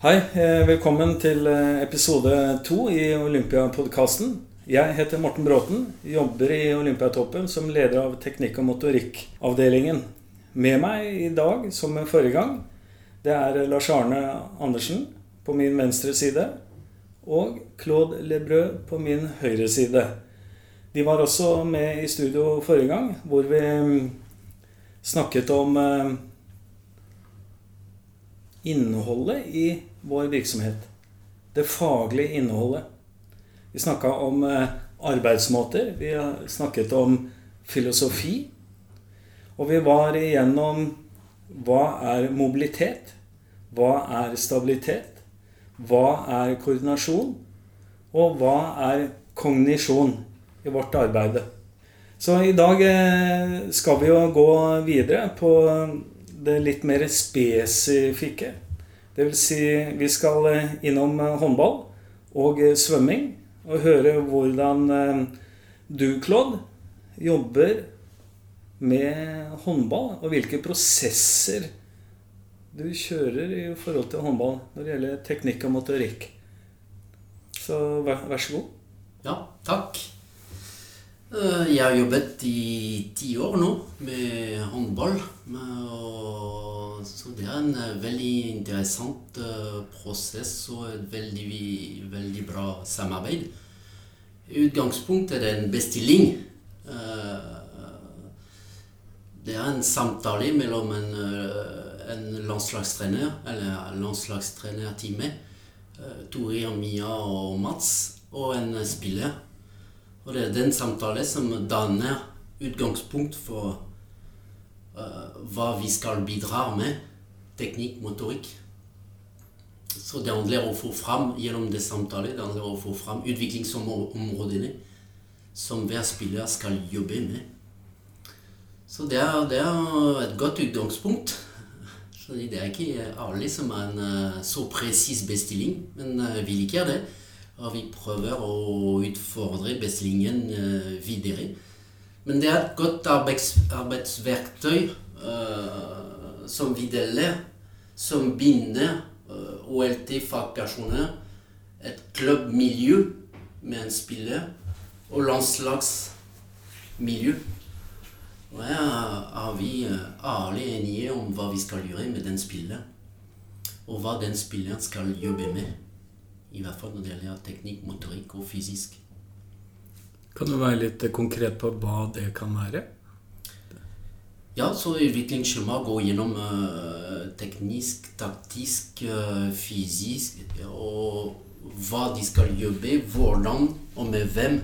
Hei, eh, velkommen til eh, episode to i Olympiapodkasten. Jeg heter Morten Bråten, jobber i Olympiatoppen som leder av teknikk- og motorikkavdelingen. Med meg i dag, som forrige gang, det er Lars Arne Andersen på min venstre side og Claude Lebrød på min høyre side. De var også med i studio forrige gang, hvor vi mm, snakket om eh, innholdet i vår virksomhet. Det faglige innholdet. Vi snakka om eh, arbeidsmåter. Vi snakket om filosofi. Og vi var igjennom hva er mobilitet? Hva er stabilitet? Hva er koordinasjon? Og hva er kognisjon i vårt arbeid? Så i dag eh, skal vi jo gå videre på det litt mer spesifikke. Vil si, vi skal eh, innom eh, håndball og eh, svømming og høre hvordan du, Claude, jobber med håndball, og hvilke prosesser du kjører i forhold til håndball når det gjelder teknikk og motorikk. Så vær, vær så god. Ja, takk. Jeg har jobbet i ti år nå med håndball. så det er en uh, veldig interessant uh, prosess og et veldig, veldig bra samarbeid. I utgangspunktet er det en bestilling. Det er en samtale mellom en, en landslagstrener, eller landslagstrenerteamet, Torir, Mia og Mats, og en spiller. Og det er den samtalen som danner utgangspunkt for hva vi skal bidra med. Teknikk, motorikk. Så det handler om å få fram gjennom det samtalet, det handler om å få fram utviklingsområdene som hver spiller skal jobbe med. Så det er, det er et godt utgangspunkt. Så det er ikke alle som har en så presis bestilling, men vi liker det. Og vi prøver å utfordre bestillingen videre. Men det er et godt arbeids, arbeidsverktøy uh, som vi deler, som binder uh, OLT-fagpersoner, et klubbmiljø med en spiller og landslagsmiljø. Og her er vi alle enige om hva vi skal gjøre med den spilleren. Og hva den spilleren skal jobbe med. I hvert fall når det gjelder teknikk, motorikk og fysisk. Kan du være litt konkret på hva det kan være? Ja, så utviklingsskjema går gjennom uh, teknisk, taktisk, uh, fysisk og hva de skal jobbe, hvordan og med hvem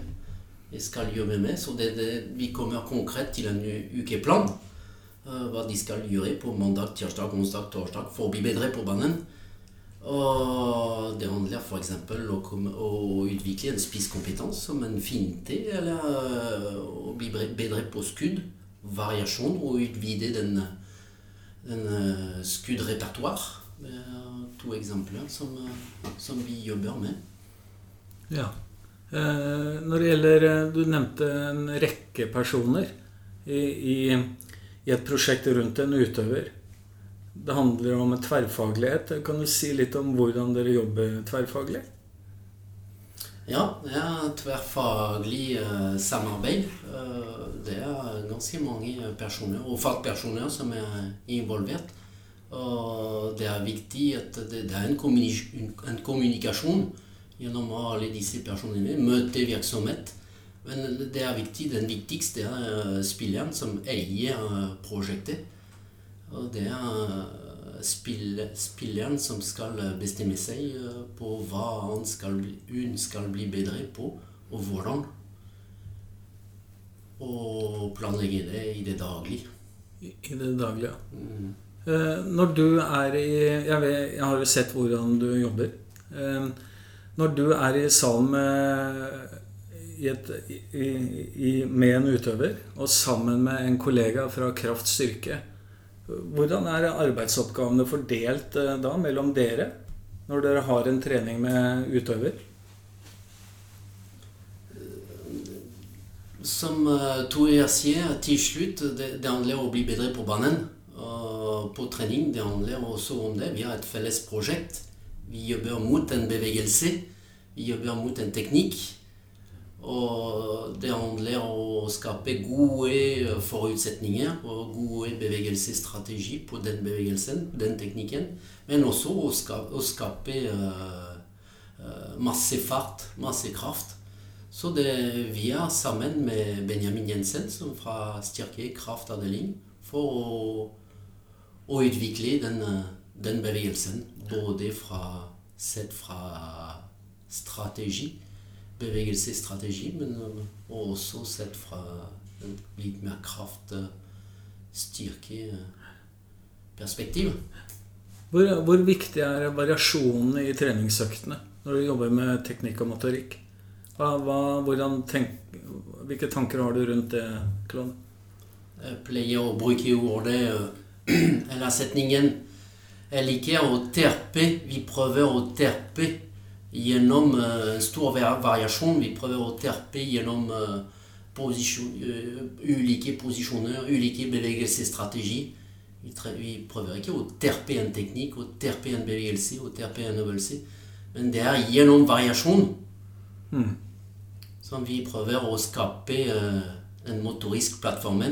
de skal jobbe med. Så det, det, vi kommer konkret til en ukeplan. Uh, hva de skal gjøre på mandag, tirsdag, onsdag, torsdag for å bli bedre på banen. Og det handler f.eks. Om å utvikle en spisskompetanse som en finte, eller å bli bedre på skudd, variasjon, og utvide den, den skuddrepertoar. Det er to eksempler som, som, vi jobber med. Ja. Eh, når det gjelder Du nevnte en rekke personer i, i, i et prosjekt rundt en utøver. Det handler om tverrfaglighet. Kan du si litt om hvordan dere jobber tverrfaglig? Ja, det er tverrfaglig uh, samarbeid. Uh, det er ganske mange personer, og fagpersoner som er involvert. Og det er viktig at det, er en, kommunikasjon gjennom alle disse personene. Møtevirksomhet. Men det er viktig, den viktigste er uh, spilleren som eier prosjektet. Og det er spill, spilleren som skal bestemme seg eh, på hva han skal hun skal bli bedre på, og hvordan. Og planlegge det i det daglige. I, det daglige. Mm. Eh, når du er i jeg, vet, jeg, har jo sett hvordan du jobber. Eh, når du er i salen med, i et, i, med en utøver, og sammen med en kollega fra Kraft Styrke hvordan er arbeidsoppgavene fordelt eh, da mellom dere når dere har en trening med utøver? Som uh, Tore sier, til slutt det, det handler om å bli bedre på banen. På trening det handler også om det. Vi har et felles prosjekt Vi jobber mot en bevegelse. Vi jobber mot en teknikk. Og det handler om å skape gode forutsetninger og gode bevegelsesstrategier på den bevegelsen, den teknikken. Men også å skape, å skape uh, masse fart, masse kraft. Så det, vi er sammen med Benjamin Jensen som fra Styrke kraftavdeling for å, å utvikle den, den bevegelsen. Både fra, sett fra strategi bevegelsesstrategi, men også sett fra en litt mer kraft, styrke perspektiv. Hvor, hvor, viktig er i treningsøktene når du jobber med teknikk og motorikk? Hva, hva, tenk, hvilke tanker har du rundt det, Claude? Jeg pleier å bruke ordet eller setningen Jeg liker å terpe. Vi prøver å terpe gjennom en stor variasjon. Vi prøver å terpe gjennom posisjon, ulike posisjoner, ulike bevegelsesstrategier. Vi, vi, prøver ikke å terpe en teknikk, å terpe en bevegelse og terpe en øvelse. Men det er gjennom variasjon mm. som vi prøver å skape en motorisk plattform.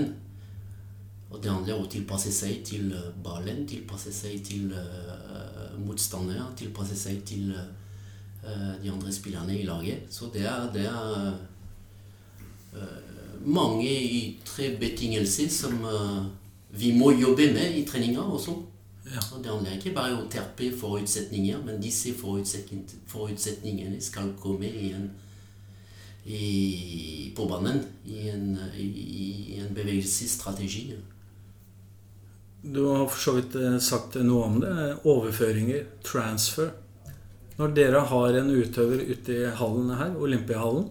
Og det handler om å tilpasse seg til ballen, tilpasse seg til motstander, tilpasse seg til uh, de andre spillerne i laget. Så det er, det er uh, mange ytre betingelser som uh, vi må jobbe med i treninga også. Ja. Og det handler ikke bare om å terpe forutsetninger, men disse forutsetningene skal komme i en, i, på banen i en, i, i en bevegelsesstrategi. Du har for så vidt sagt noe om det. Overføringer, transfer. Når dere har en utøver ute i hallen her, Olympiahallen,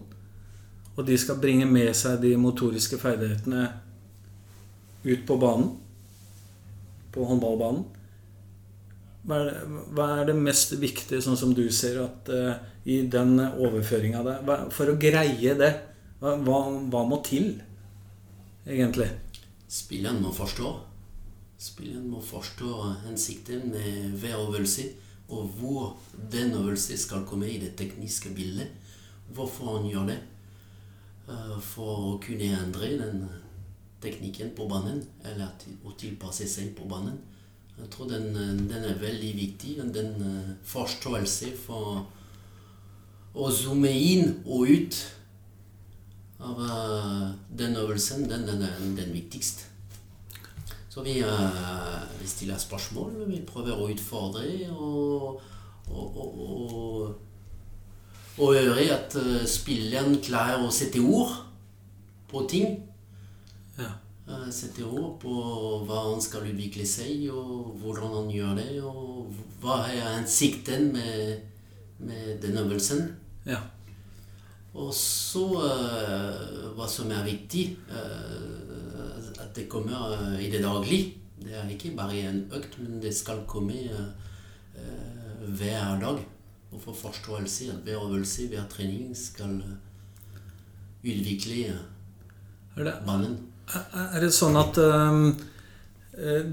og de skal bringe med seg de motoriske ferdighetene ut på banen, på håndballbanen hva er, det, hva er det mest viktige, sånn som du ser, at uh, i den overføringa der For å greie det, hva, hva, må til, egentlig? Spilleren må forstå. Spilleren må forstå hensikten med hver øvelse og hvor den øvelsen skal komme i det tekniske bildet. Hvorfor han gjør det. Eh, for å kunne endre den teknikken på banen, eller å tilpasse seg på banen. Jeg tror den, den er veldig viktig. Den eh, forståelse for å zoome inn og ut av eh, den øvelsen, den, den er den viktigste. Så vi, uh, vi stiller spørsmål, vi prøver å utfordre og, og, og, og høre at uh, spilleren klarer å sette ord på ting. Ja. Uh, sette ord på hva han skal utvikle seg, og hvordan han gjør det, og hva er hensikten med, med den øvelsen. Ja. Og så hva som er viktig at det kommer eh, i det daglige. Det er ikke bare en økt, men det skal komme uh, hver dag. Og få forståelse at hver øvelse, hver trening skal utvikle mannen. Er det sånn at um,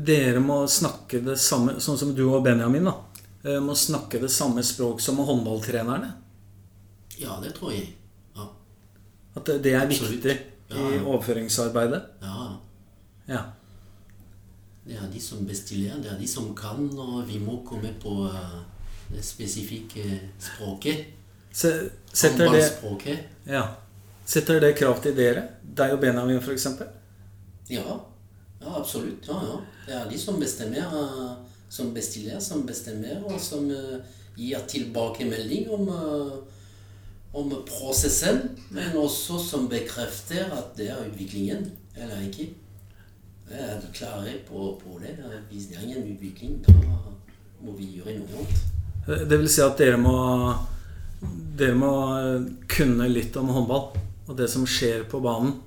dere må snakke det samme, sånn som du og Benjamin, da, må snakke det samme språk som håndballtrenerne? Ja, det tror jeg. Ja. At det er viktig ja, ja. i overføringsarbeidet? Ja. Ja. Det er de som bestiller, det er de som kan, og vi må komme på uh, det spesifikke språket. setter, det, ja. setter det krav til dere? Deg og Benjamin, f.eks.? Ja. ja, absolutt. Ja, ja. Det er de som bestemmer, uh, som bestiller, som bestemmer, og som uh, gir tilbakemelding om, om prosessen, men også som bekrefter at det er utviklingen eller ikke. Er du klare på, på det? Hvis det er ingen utvikling, da må vi gjøre noe annet. Det vil si at dere må, dere må kunne litt om håndball og det som skjer på banen?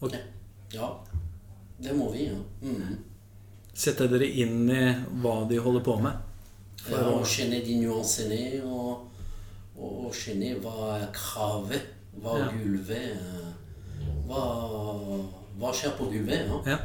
Og ja. Det må vi, ja. Mm. Sette dere inn i hva de holder på med? Ja, å kjenne de nyansene og, og kjenne hva er kravet, hva ja. gulvet hva hva skjer på gulvet? Ja? ja.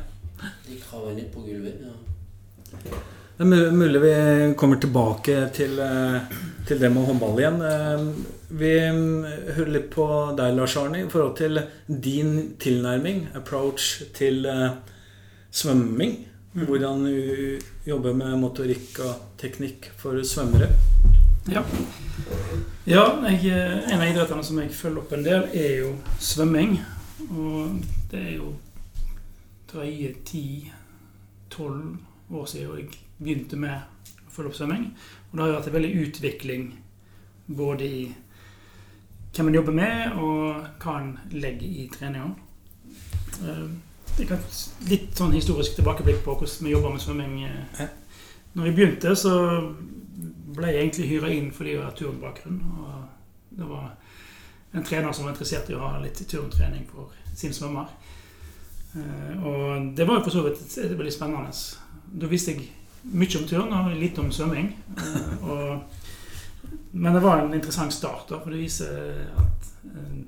De litt på gulvet. ja. Det er mulig vi kommer tilbake til, eh, til det med håndball igjen. Eh, vi mm, hører litt på deg, Lars Arne, i forhold til din tilnærming, approach, til svømming. Mm. Hvordan du jobber med motorikk og teknikk for svømmere. Ja. ja jeg, en av idrettene som jeg følger opp en del, er jo svømming. Og det er jo drøye ti-tolv år siden jeg begynte med å følge opp svømming. Og det har jo vært en veldig utvikling både i hvem man jobber med, og hva en legger i treninga. Eh, litt sånn historisk tilbakeblikk på hvordan vi jobber med svømming. Når jeg begynte, så ble jeg egentlig hyra inn fordi jeg har turnbakgrunn. Og det var en trener som var interessert i å ha litt turntrening for sin svømmer. Eh, og det var jo for så vidt veldig spennende. Da visste jeg mye om turn og litt om svømming. Eh, og, men det var en interessant start, da, for det viser at eh,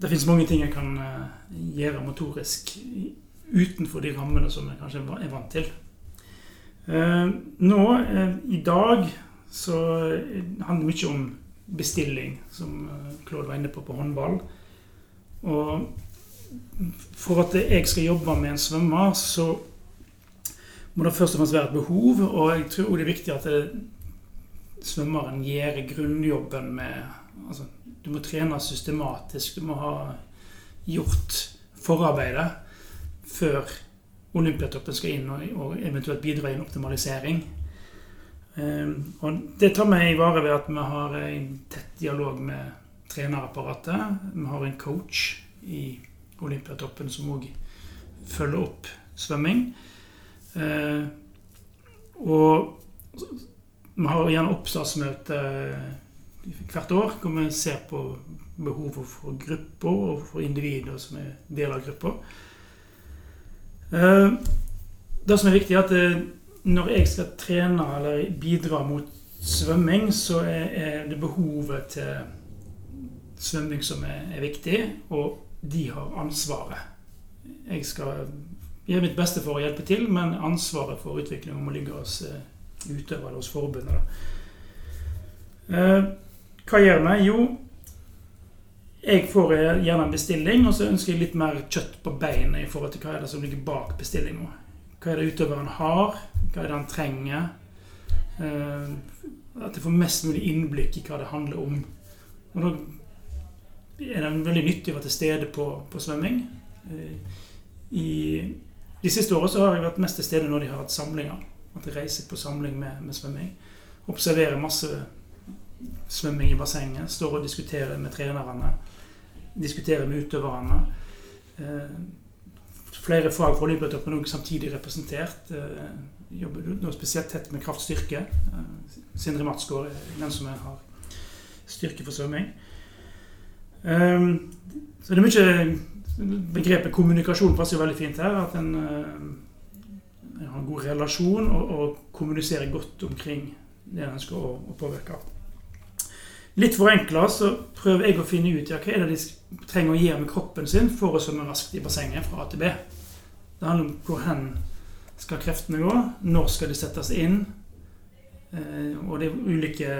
det fins mange ting jeg kan gjøre motorisk utenfor de rammene som jeg kanskje er vant til. Nå, i dag, så handler det mye om bestilling, som Claude var inne på på håndball. Og for at jeg skal jobbe med en svømmer, så må det først og fremst være et behov. Og jeg tror det er viktig at det, svømmeren gjør grunnjobben med altså, Du må trene systematisk. Du må ha gjort forarbeidet før Olympiatoppen skal inn og, og eventuelt bidra i en optimalisering. Um, og det tar meg i vare ved at vi har en tett dialog med trenerapparatet. Vi har en coach i Olympiatoppen som òg følger opp svømming. Eh, og vi har gjerne oppstartsmøte hvert år hvor vi ser på behovet for grupper og for individer som er del av gruppa. Eh, det som er viktig, er at eh, når jeg skal trene eller bidra mot svømming, så er det behovet til svømming som er viktig. Og de har ansvaret. Jeg skal gjøre mitt beste for å hjelpe til, men ansvaret for utviklingen må ligge hos uh, utøvere, hos forbundet. Uh, hva gjør vi? Jo, jeg får gjerne en bestilling, og så ønsker jeg litt mer kjøtt på beinet i forhold til hva er det som ligger bak bestillinga. Hva er det utøveren har? Hva er det han trenger? Uh, at jeg får mest mulig innblikk i hva det handler om. Og da er veldig nyttig å være til stede på, på svømming. Eh, I de siste årene har jeg vært mest til stede når de har hatt samlinger. At jeg reiser på samling med, med svømming. Observerer masse svømming i bassenget. Står og diskuterer med trenerne. Diskuterer med utøverne. Eh, flere fag for Olympiatoppen er samtidig representert. Eh, jobber nå spesielt tett med kraftstyrke. Sindre Matsgaard er den som har styrke for svømming. Um, så det er mye Begrepet kommunikasjon passer jo veldig fint her. At en uh, har en god relasjon og, og, kommuniserer godt omkring det en ønsker å, å påvirke. Litt forenkla så prøver jeg å finne ut ja, hva er det de trenger å gjøre med kroppen sin for å svømme raskt i bassenget fra A til B. Det handler om hvor hen skal kreftene gå, når skal de settes inn. Uh, og det er ulike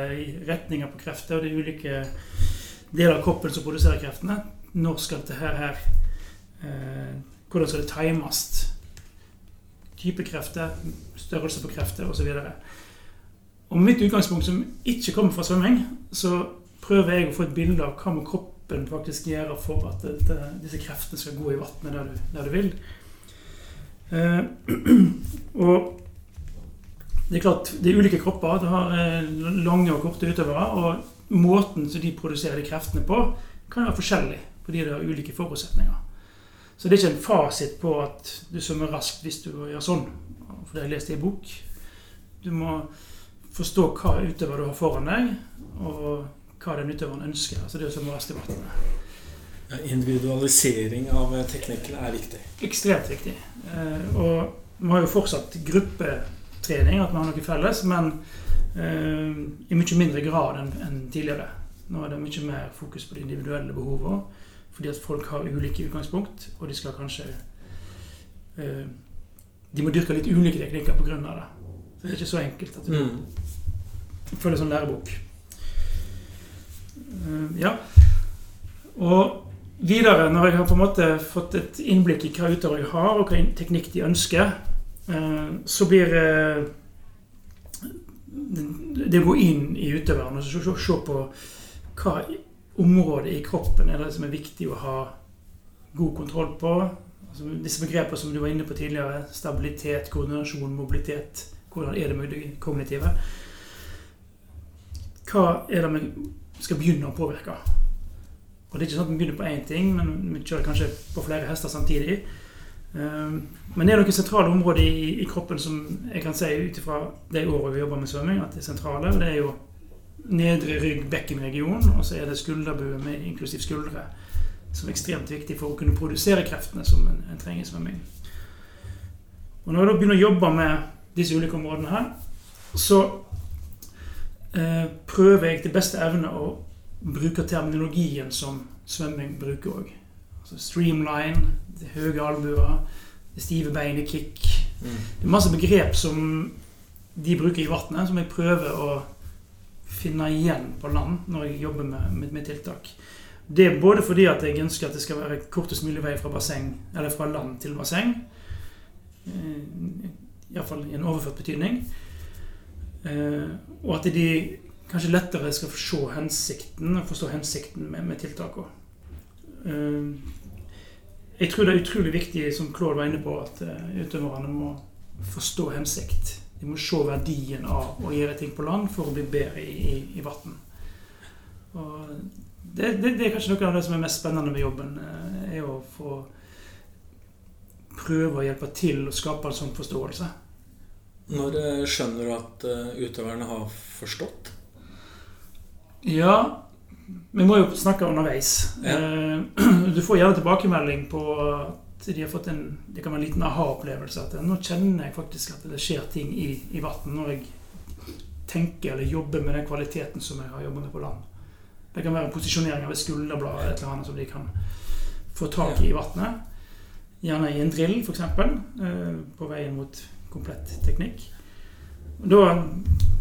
retninger på krefter, og det er ulike del av kroppen som produserer kreftene. Når skal dette her, her eh, Hvordan skal det times? Type krefter, størrelse på krefter osv. Og med mitt utgangspunkt, som ikke kommer fra svømming, så prøver jeg å få et bilde av hva må kroppen faktisk gjøre for at dette, disse kreftene skal gå i vannet der, der, du vil. Eh, og det er klart, det er ulike kropper. Du har eh, lange og korte utøvere. og måten som de produserer de kreftene på, kan være forskjellig fordi det har ulike forutsetninger. Så det er ikke en fasit på at du svømmer raskt hvis du gjør sånn. For det har jeg lest i en bok. Du må forstå hva utøver du har foran deg, og hva den utøveren ønsker. Altså det å svømme raskt i vannet. Ja, individualisering av teknikken er viktig. Ekstremt viktig. Eh, og vi har jo fortsatt gruppetrening, at vi har noe felles. men Eh, i mye mindre grad enn tidligere. Nå er det mye mer fokus på de individuelle behovene, fordi at folk har ulike utgangspunkt, og de skal kanskje eh, de må dyrke litt ulike teknikker pga. det. Så det er ikke så enkelt. at du Mm. som sånn lærebok. Eh, Ja. Og videre, når jeg har på en måte fått et innblikk i hva utøvere har, og hva teknikk de ønsker, eh, så blir eh, det å gå inn i utøveren og se, på hva område i kroppen er det som er viktig å ha god kontroll på. Altså, disse begrepene som du var inne på tidligere, stabilitet, koordinasjon, mobilitet. Hvordan er det med det kognitive? Hva er det vi skal begynne å påvirke? Og det er ikke sånn at vi begynner på én ting, men vi kjører kanskje på flere hester samtidig. Um, Men det er noen sentrale områder i, i kroppen som jeg kan si ut ifra de årene vi jobber med svømming, at det er sentrale. og Det er jo nedre rygg, bekkenregion, og så er det skulderbue med inklusiv skuldre. Som er ekstremt viktig for å kunne produsere kreftene som en, en trenger i svømming. Og når jeg da begynner å jobbe med disse ulike områdene her, så eh, prøver jeg til beste evne å bruke terminologien som svømming bruker òg. Altså streamline, høye albuer, stive beinet, kick. Mm. Det er masse begrep som de bruker i vannet, som jeg prøver å finne igjen på land når jeg jobber med, med, med tiltak. Det er både fordi at jeg ønsker at det skal være kortest mulig vei fra, basseng, eller fra land til basseng. Iallfall i en overført betydning. Eh, og at de kanskje lettere skal se hensikten forstå hensikten med, med tiltakene. Jeg tror det er utrolig viktig, som Claude var inne på, at eh, utøverne må forstå hensikt. De må se verdien av å gjøre ting på land for å bli bedre i, i, i vann. Det, det, det er kanskje noe av det som er mest spennende med jobben. eh, er å få prøve å hjelpe til å skape en sånn forståelse. Når eh, skjønner du at utøverne har forstått? Ja, vi må jo snakke underveis. Ja. Eh, Du får gjerne tilbakemelding på at de har fått en det kan være en liten aha-opplevelse. At nå kjenner jeg faktisk at det skjer ting i, i vann når jeg tenker eller jobber med den kvaliteten som jeg har jobbende med på land. Det kan være posisjonering av et skulderblad eller et eller annet som de kan få tak i i vannet. Gjerne i en drill, f.eks. Eh, på veien mot komplett teknikk. Da,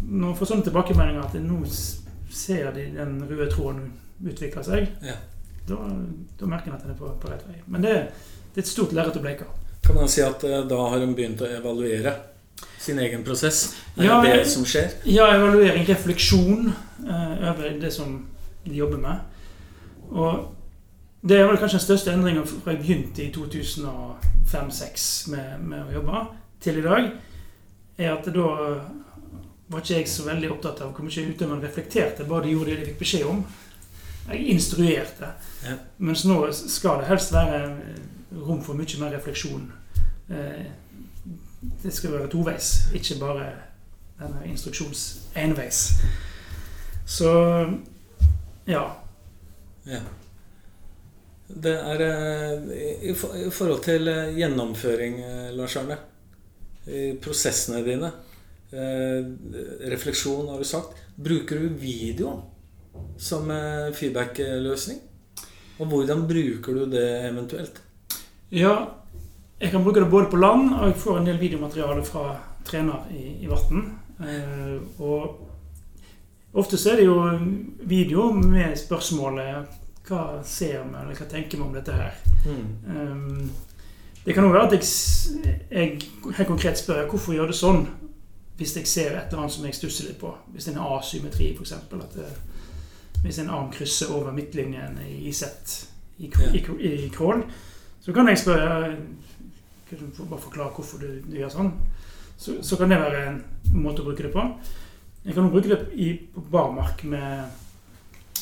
når jeg får sånne tilbakemeldinger at nå s- ser de den røde tråden utvikle seg, Ja. da, da merker en at en er på, på rett vei. Men det, det er et stort lerret å bleke. Kan man si at eh, da har hun begynt å evaluere sin egen prosess? Er Ja, det som skjer? Ja, evaluering, refleksjon eh, over det som de jobber med. Og det er vel kanskje den største endringen fra jeg begynte i 2005-2006 med, med å jobbe, til i dag, er at da var ikke jeg så veldig opptatt av hvor mye utøverne reflekterte, bare de gjorde det de fikk beskjed om. Jeg instruerte. Ja. Mens nå skal det helst være rom for mye mer refleksjon. Eh, Det skal være toveis, ikke bare denne instruksjons enveis. Så ja. Ja. Det er eh, i, forhold til eh, gjennomføring, Lars Arne, i prosessene dine Refleksjon, har du sagt. Bruker du video som eh, feedback-løsning? Og hvordan bruker du det eventuelt? Ja, jeg kan bruke det både på land, og jeg får en del videomateriale fra trener i, i vann. Eh, og ofte så er det jo video med spørsmålet Hva ser vi, eller hva tenker vi om dette her? Um, det kan òg være at jeg, jeg helt konkret spør hvorfor gjør det sånn, hvis jeg ser et eller annet som jeg stusser litt på. Hvis det er en asymmetri, f.eks. Det, hvis en arm krysser over midtlinjen i sett i, i, i, i crawl, så kan jeg spørre Kan du bare forklare hvorfor du, du gjør sånn? Så, så kan det være en måte å bruke det på. Jeg kan bruke det i, på barmark med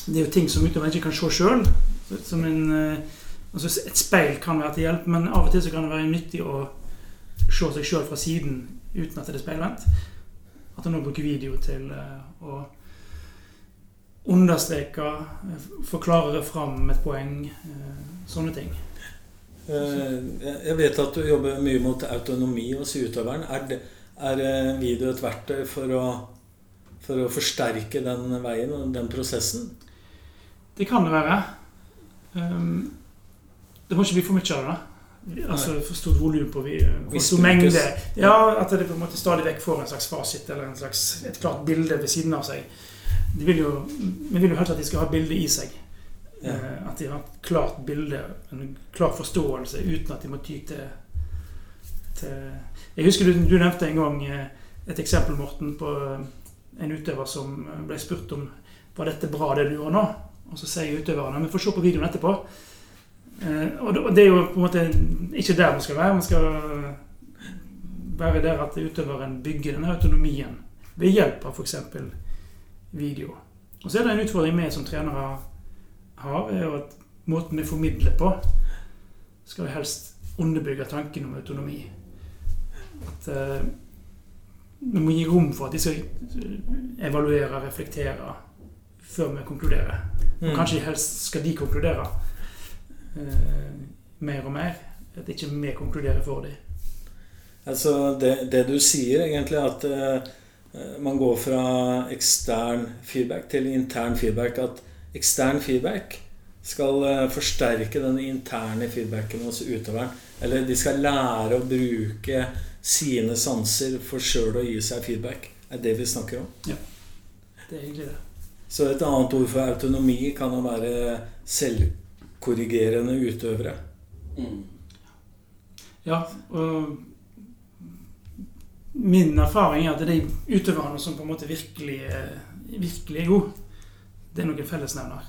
Det er jo ting som utøveren ikke kan se sjøl. Eh, Altså Et speil kan være til hjelp, men av og til så kan det være nyttig å se seg sjøl fra siden uten at det er speilvendt. At han nå bruker video til eh, å understreke, eh, forklare fram et poeng. eh, Sånne ting. Jeg- vet at du jobber mye mot autonomi hos utøveren. Er, det, er video et verktøy for å, for å forsterke den veien og den prosessen? Det kan det være. Um, det må ikke bli for mye av det. Altså for stort volum på for stor mengde. Ja, at det på en måte stadig vekk får en slags fasit eller en slags, et klart bilde ved siden av seg. De vil jo, vi vil jo helst at de skal ha bildet i seg. Ja. Eh, At de har et klart bilde, en klar forståelse, uten at de må ty til, til Jeg husker du, du nevnte en gang eh, et eksempel, Morten, på eh, en utøver som ble spurt om var dette bra det du gjorde nå. Og så sier utøveren vi får se på videoen etterpå. Eh, og det- er jo på en måte ikke der man skal være. Man skal være der at utøveren bygger denne autonomien ved hjelp av f.eks. video. Og så er det en utfordring vi som trenere har, er at måten vi formidler på, skal vi helst underbygge tanken om autonomi. At eh, vi må gi rom for at de skal eh, evaluere, reflektere, før vi konkluderer. Og Mm. kanskje helst skal de konkludere eh, mer og mer. At ikke vi konkluderer for dem. Altså, det, det du sier egentlig, at eh, man går fra ekstern feedback til intern feedback. At ekstern feedback skal eh, forsterke den interne feedbacken hos utøveren. Eller de skal lære å bruke sine sanser for sjøl å gi seg feedback. er det vi snakker om. Ja, Det er egentlig det. Så et annet ord for autonomi kan jo være selvkorrigerende utøvere. Mm. Ja, og min erfaring er at de utøverne som på en måte virkelig, er- virkelig er gode, det er noen fellesnevner.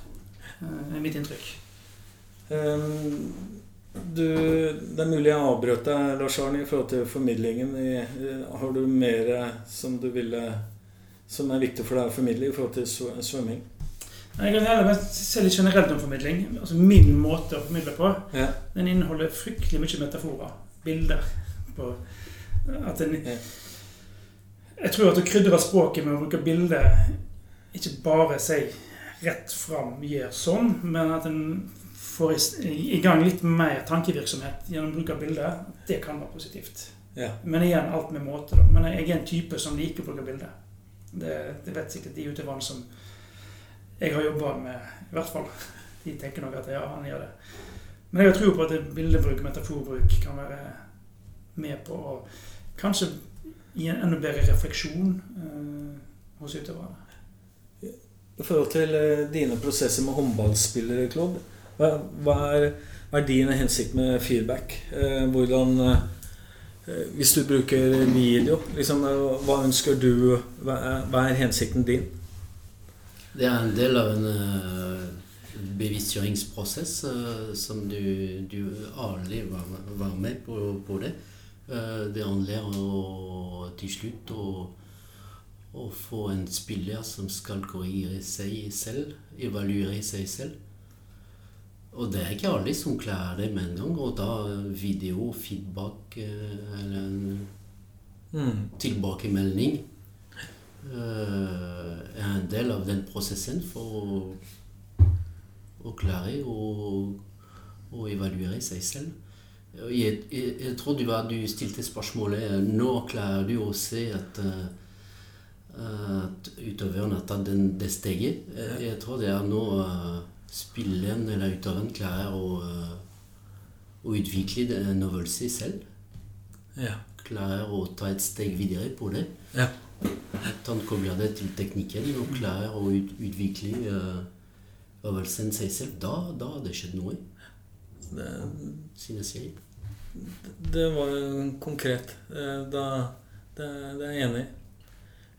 Det er mitt inntrykk. Um, Du, det er mulig jeg avbrøt deg, Lars Arne, i forhold til formidlingen. I- Har du mer som du ville Som er viktig for deg å formidle i forhold til sv- svømming? Jeg kan heller se litt generelt om formidling. Altså Min måte å formidle på Ja. Den inneholder fryktelig mye metaforer. Bilder. På at en, Ja. Jeg tror at å krydre språket med å bruke bilder ikke bare sier rett fram gjør sånn, men at en får i, gang litt mer tankevirksomhet gjennom bruk av bilder, det kan være positivt. ja. Men igjen, alt med måte. Da. Men jeg er en type som liker å bruke bilder. Det, det vet sikkert de utøverne som jeg har jobba med, i hvert fall. De tenker nok at ja, han gjør det. Men jeg har tro på at bildebruk, metaforbruk, kan være med på å kanskje gi en enda bedre refleksjon eh, hos utøverne. I forhold til eh, dine prosesser med håndballspillere, Claude, hva, hva, er, din hensikt med feedback? Eh, hvordan eh, Hvis du bruker video, liksom, eh, hva ønsker du? Hva er, hva er hensikten din? Det er en del av en uh, bevisstgjøringsprosess eh, som du, du aldri var, var med på, på det. Eh, det handler om til slutt å, å få en spiller som skal korrigere seg selv, evaluere seg selv. Og det er ikke alle som klarer det med en gang. Og da video, feedback eh, eller en Mm. tilbakemelding eh, en del av den prosessen for å, å klare å, å evaluere seg selv. Jeg, jeg, jeg tror du, var, du stilte spørsmålet klarer du å se at, eh, at utøveren har tatt den, det steget. Jeg, jeg tror det er når eh, spilleren eller utøveren klarer å, å utvikle en øvelse selv Ja. klarer å ta et steg videre på det. Ja. At han kobler det til teknikken og klarer å ut, utvikle uh, øvelsen seg selv. Da, da har det skjedd noe, Det, synes jeg. det var konkret. Eh, Da, det, det er jeg enig i.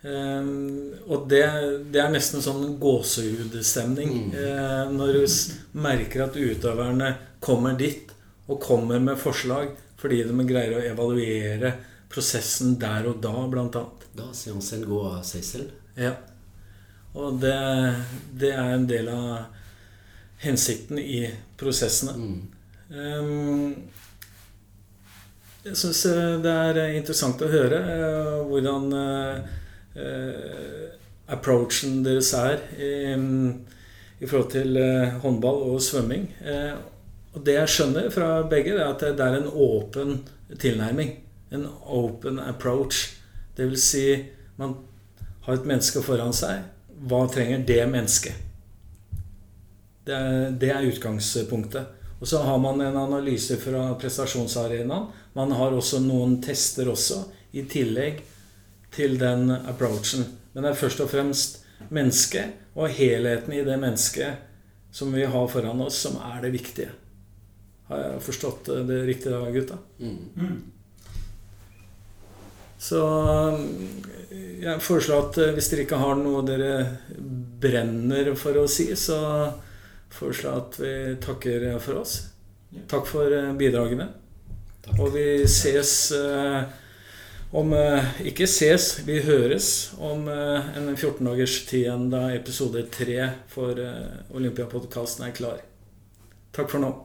Um, og det, det er nesten sånn gåsehudstemning. Mm. uh, når du merker at utøverne kommer dit og kommer med forslag fordi de greier å evaluere prosessen der og da, blant annet. Da seansen går av seg selv. Ja. Og det, det er en del av hensikten i prosessene. Mm. Um, Jeg syns det er interessant å høre uh, hvordan uh, uh, approachen deres er i, i forhold til eh, håndball og svømming. Eh, Og det jeg skjønner fra begge, er at det er en åpen tilnærming. En open approach. Det vil si, man har et menneske foran seg. Hva trenger det mennesket? Det er, det er utgangspunktet. Og så har man en analyse fra prestasjonsarenaen. Man har også noen tester også, i tillegg til den approachen. Men det er først og fremst mennesket og helheten i det mennesket som vi har foran oss, som er det viktige. Har jeg forstått det riktig da, gutta? Mm. Så jeg foreslår at hvis dere ikke har noe dere brenner for å si, så foreslår jeg at vi takker for oss. Takk for bidragene. Takk. Og vi ses eh, om eh, Ikke ses, vi høres om eh, en 14 dagers tid igjen da episode 3 for eh, Olympiapodkasten er klar. Takk for nå.